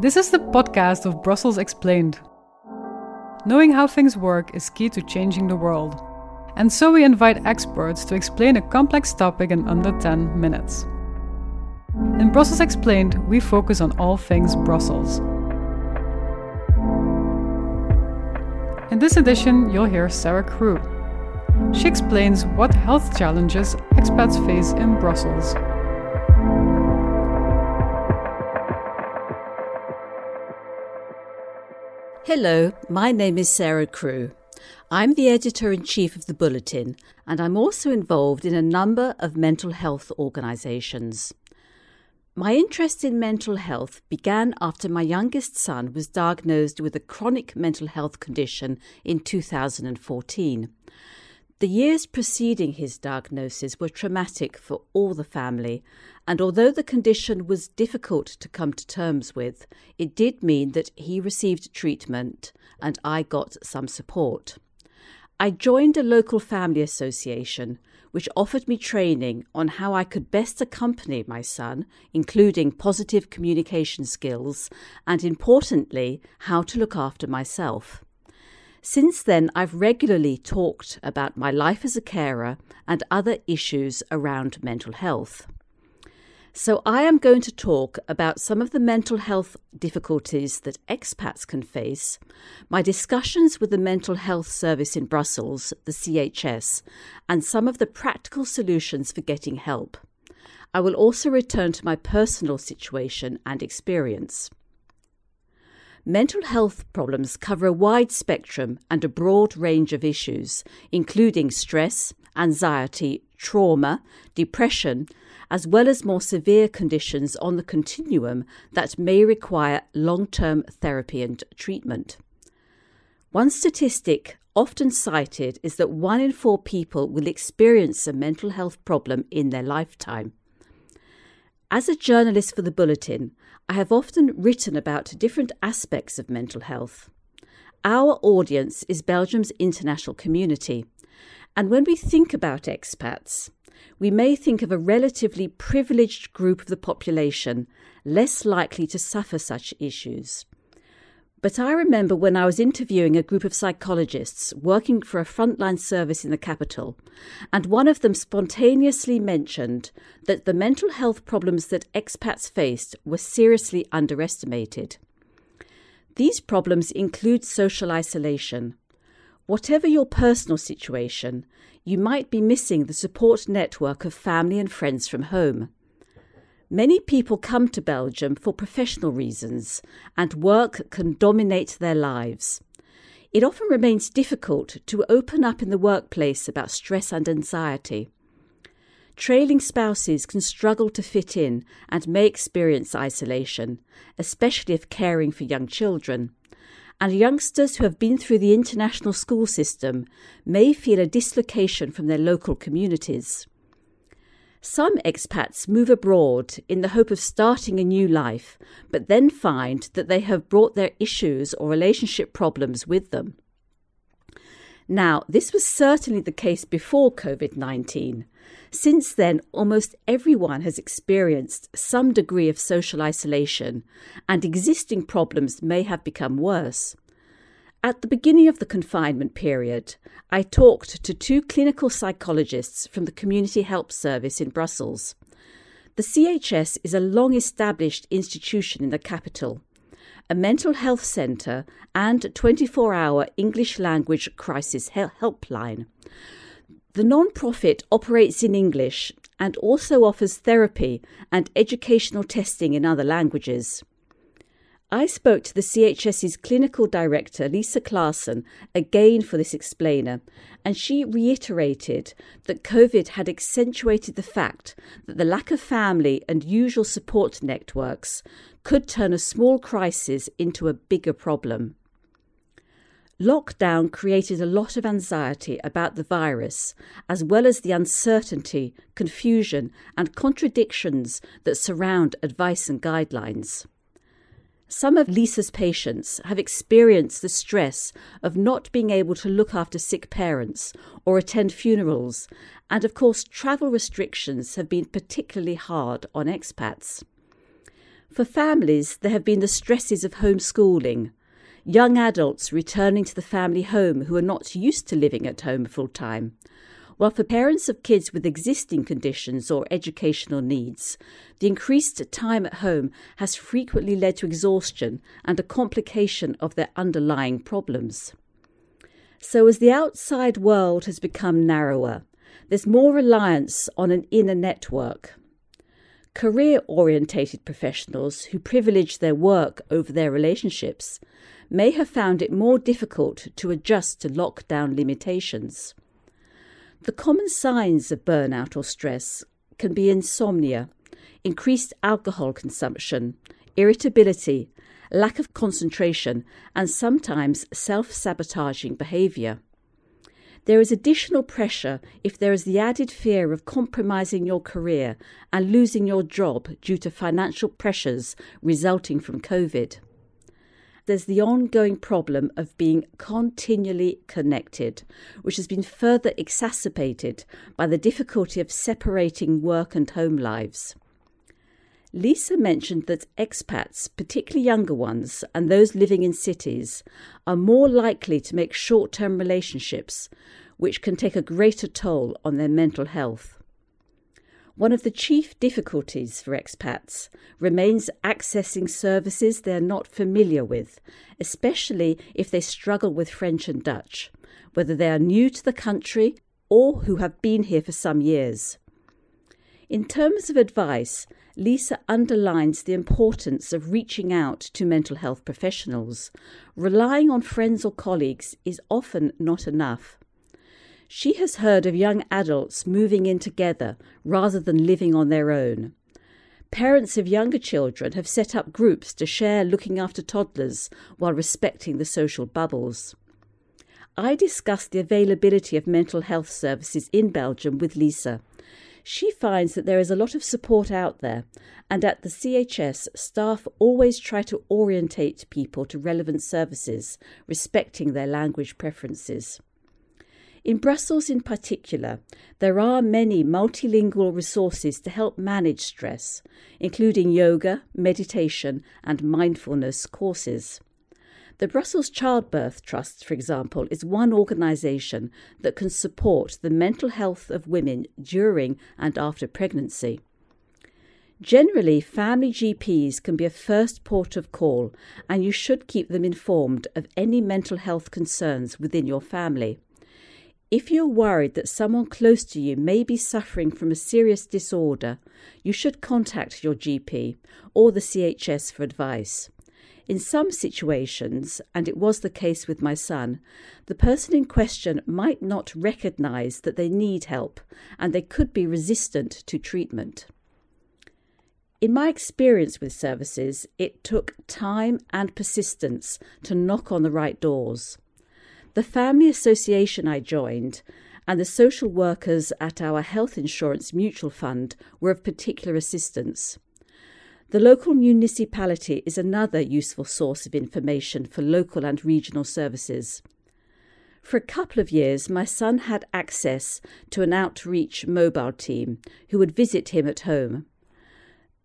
This is the podcast of Brussels Explained. Knowing how things work is key to changing the world. And so we invite experts to explain a complex topic in under 10 minutes. In Brussels Explained, we focus on all things Brussels. In this edition, you'll hear Sarah Crew. She explains what health challenges expats face in Brussels. Hello, my name is Sarah Crew. I'm the editor in chief of the Bulletin, and I'm also involved in a number of mental health organisations. My interest in mental health began after my youngest son was diagnosed with a chronic mental health condition in 2014. The years preceding his diagnosis were traumatic for all the family, and although the condition was difficult to come to terms with, it did mean that he received treatment and I got some support. I joined a local family association which offered me training on how I could best accompany my son, including positive communication skills and, importantly, how to look after myself. Since then, I've regularly talked about my life as a carer and other issues around mental health. So, I am going to talk about some of the mental health difficulties that expats can face, my discussions with the Mental Health Service in Brussels, the CHS, and some of the practical solutions for getting help. I will also return to my personal situation and experience. Mental health problems cover a wide spectrum and a broad range of issues, including stress, anxiety, trauma, depression, as well as more severe conditions on the continuum that may require long term therapy and treatment. One statistic often cited is that one in four people will experience a mental health problem in their lifetime. As a journalist for the Bulletin, I have often written about different aspects of mental health. Our audience is Belgium's international community, and when we think about expats, we may think of a relatively privileged group of the population less likely to suffer such issues. But I remember when I was interviewing a group of psychologists working for a frontline service in the capital, and one of them spontaneously mentioned that the mental health problems that expats faced were seriously underestimated. These problems include social isolation. Whatever your personal situation, you might be missing the support network of family and friends from home. Many people come to Belgium for professional reasons, and work can dominate their lives. It often remains difficult to open up in the workplace about stress and anxiety. Trailing spouses can struggle to fit in and may experience isolation, especially if caring for young children. And youngsters who have been through the international school system may feel a dislocation from their local communities. Some expats move abroad in the hope of starting a new life, but then find that they have brought their issues or relationship problems with them. Now, this was certainly the case before COVID 19. Since then, almost everyone has experienced some degree of social isolation, and existing problems may have become worse. At the beginning of the confinement period, I talked to two clinical psychologists from the Community Help Service in Brussels. The CHS is a long established institution in the capital, a mental health centre, and 24 hour English language crisis helpline. The non profit operates in English and also offers therapy and educational testing in other languages. I spoke to the CHS's clinical director, Lisa Claassen, again for this explainer, and she reiterated that COVID had accentuated the fact that the lack of family and usual support networks could turn a small crisis into a bigger problem. Lockdown created a lot of anxiety about the virus, as well as the uncertainty, confusion, and contradictions that surround advice and guidelines. Some of Lisa's patients have experienced the stress of not being able to look after sick parents or attend funerals, and of course, travel restrictions have been particularly hard on expats. For families, there have been the stresses of homeschooling, young adults returning to the family home who are not used to living at home full time. While for parents of kids with existing conditions or educational needs, the increased time at home has frequently led to exhaustion and a complication of their underlying problems. So, as the outside world has become narrower, there's more reliance on an inner network. Career orientated professionals who privilege their work over their relationships may have found it more difficult to adjust to lockdown limitations. The common signs of burnout or stress can be insomnia, increased alcohol consumption, irritability, lack of concentration, and sometimes self sabotaging behaviour. There is additional pressure if there is the added fear of compromising your career and losing your job due to financial pressures resulting from COVID there's the ongoing problem of being continually connected, which has been further exacerbated by the difficulty of separating work and home lives. Lisa mentioned that expats, particularly younger ones and those living in cities, are more likely to make short term relationships, which can take a greater toll on their mental health. One of the chief difficulties for expats remains accessing services they're not familiar with, especially if they struggle with French and Dutch, whether they are new to the country or who have been here for some years. In terms of advice, Lisa underlines the importance of reaching out to mental health professionals. Relying on friends or colleagues is often not enough. She has heard of young adults moving in together rather than living on their own. Parents of younger children have set up groups to share looking after toddlers while respecting the social bubbles. I discussed the availability of mental health services in Belgium with Lisa. She finds that there is a lot of support out there, and at the CHS, staff always try to orientate people to relevant services, respecting their language preferences. In Brussels, in particular, there are many multilingual resources to help manage stress, including yoga, meditation, and mindfulness courses. The Brussels Childbirth Trust, for example, is one organisation that can support the mental health of women during and after pregnancy. Generally, family GPs can be a first port of call, and you should keep them informed of any mental health concerns within your family. If you're worried that someone close to you may be suffering from a serious disorder, you should contact your GP or the CHS for advice. In some situations, and it was the case with my son, the person in question might not recognize that they need help and they could be resistant to treatment. In my experience with services, it took time and persistence to knock on the right doors. The family association I joined and the social workers at our health insurance mutual fund were of particular assistance. The local municipality is another useful source of information for local and regional services. For a couple of years, my son had access to an outreach mobile team who would visit him at home.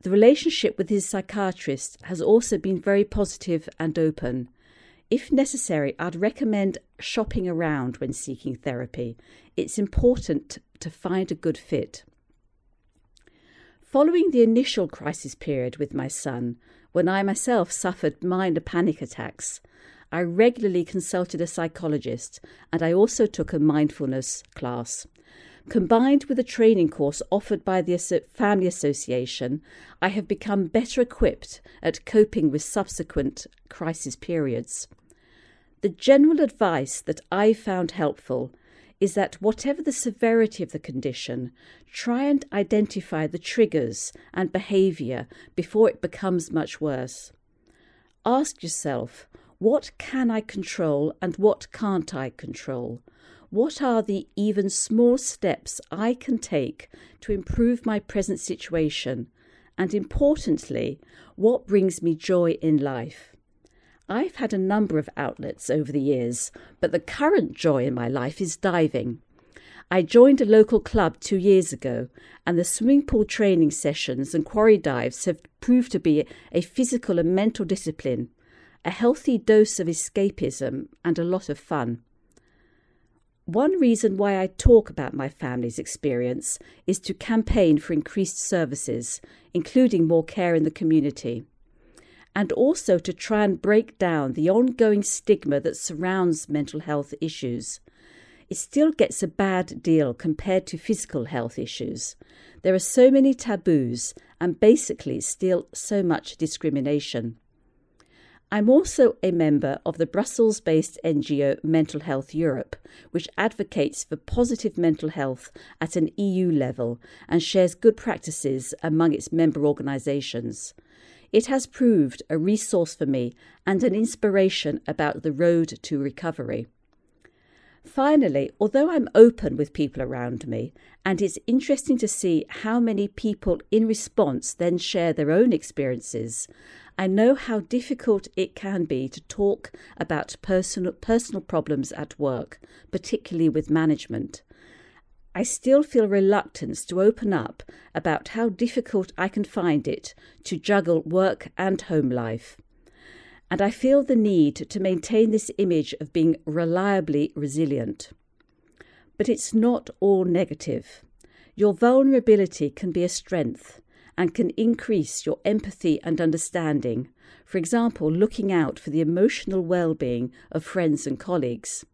The relationship with his psychiatrist has also been very positive and open, if necessary, I'd recommend shopping around when seeking therapy. It's important to find a good fit. Following the initial crisis period with my son, when I myself suffered minor panic attacks, I regularly consulted a psychologist and I also took a mindfulness class. Combined with a training course offered by the Family Association, I have become better equipped at coping with subsequent crisis periods. The general advice that I found helpful is that whatever the severity of the condition, try and identify the triggers and behaviour before it becomes much worse. Ask yourself, what can I control and what can't I control? What are the even small steps I can take to improve my present situation? And importantly, what brings me joy in life? I've had a number of outlets over the years, but the current joy in my life is diving. I joined a local club two years ago, and the swimming pool training sessions and quarry dives have proved to be a physical and mental discipline, a healthy dose of escapism, and a lot of fun. One reason why I talk about my family's experience is to campaign for increased services, including more care in the community, and also to try and break down the ongoing stigma that surrounds mental health issues. It still gets a bad deal compared to physical health issues. There are so many taboos and basically still so much discrimination. I'm also a member of the Brussels based NGO Mental Health Europe, which advocates for positive mental health at an EU level and shares good practices among its member organisations. It has proved a resource for me and an inspiration about the road to recovery. Finally, although I'm open with people around me, and it's interesting to see how many people in response then share their own experiences, I know how difficult it can be to talk about personal, personal problems at work, particularly with management. I still feel reluctance to open up about how difficult I can find it to juggle work and home life. And I feel the need to maintain this image of being reliably resilient. But it's not all negative. Your vulnerability can be a strength and can increase your empathy and understanding, for example, looking out for the emotional well being of friends and colleagues.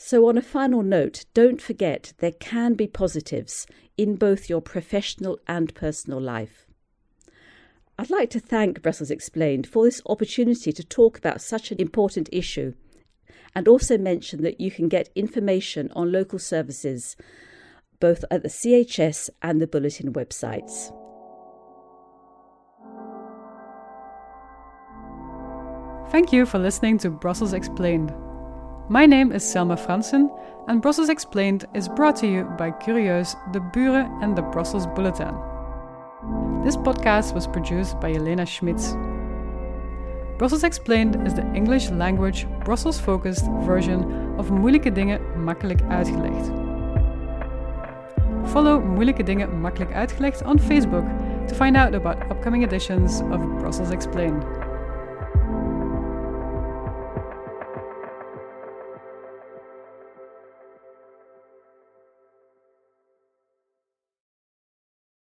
So, on a final note, don't forget there can be positives in both your professional and personal life. I'd like to thank Brussels Explained for this opportunity to talk about such an important issue and also mention that you can get information on local services both at the CHS and the Bulletin websites. Thank you for listening to Brussels Explained. My name is Selma Fransen, and Brussels Explained is brought to you by Curieus, De Buren, and the Brussels Bulletin. This podcast was produced by Elena Schmitz. Brussels Explained is the English language, Brussels focused version of Moeilijke Dingen Makkelijk Uitgelegd. Follow Moeilijke Dingen Makkelijk Uitgelegd on Facebook to find out about upcoming editions of Brussels Explained.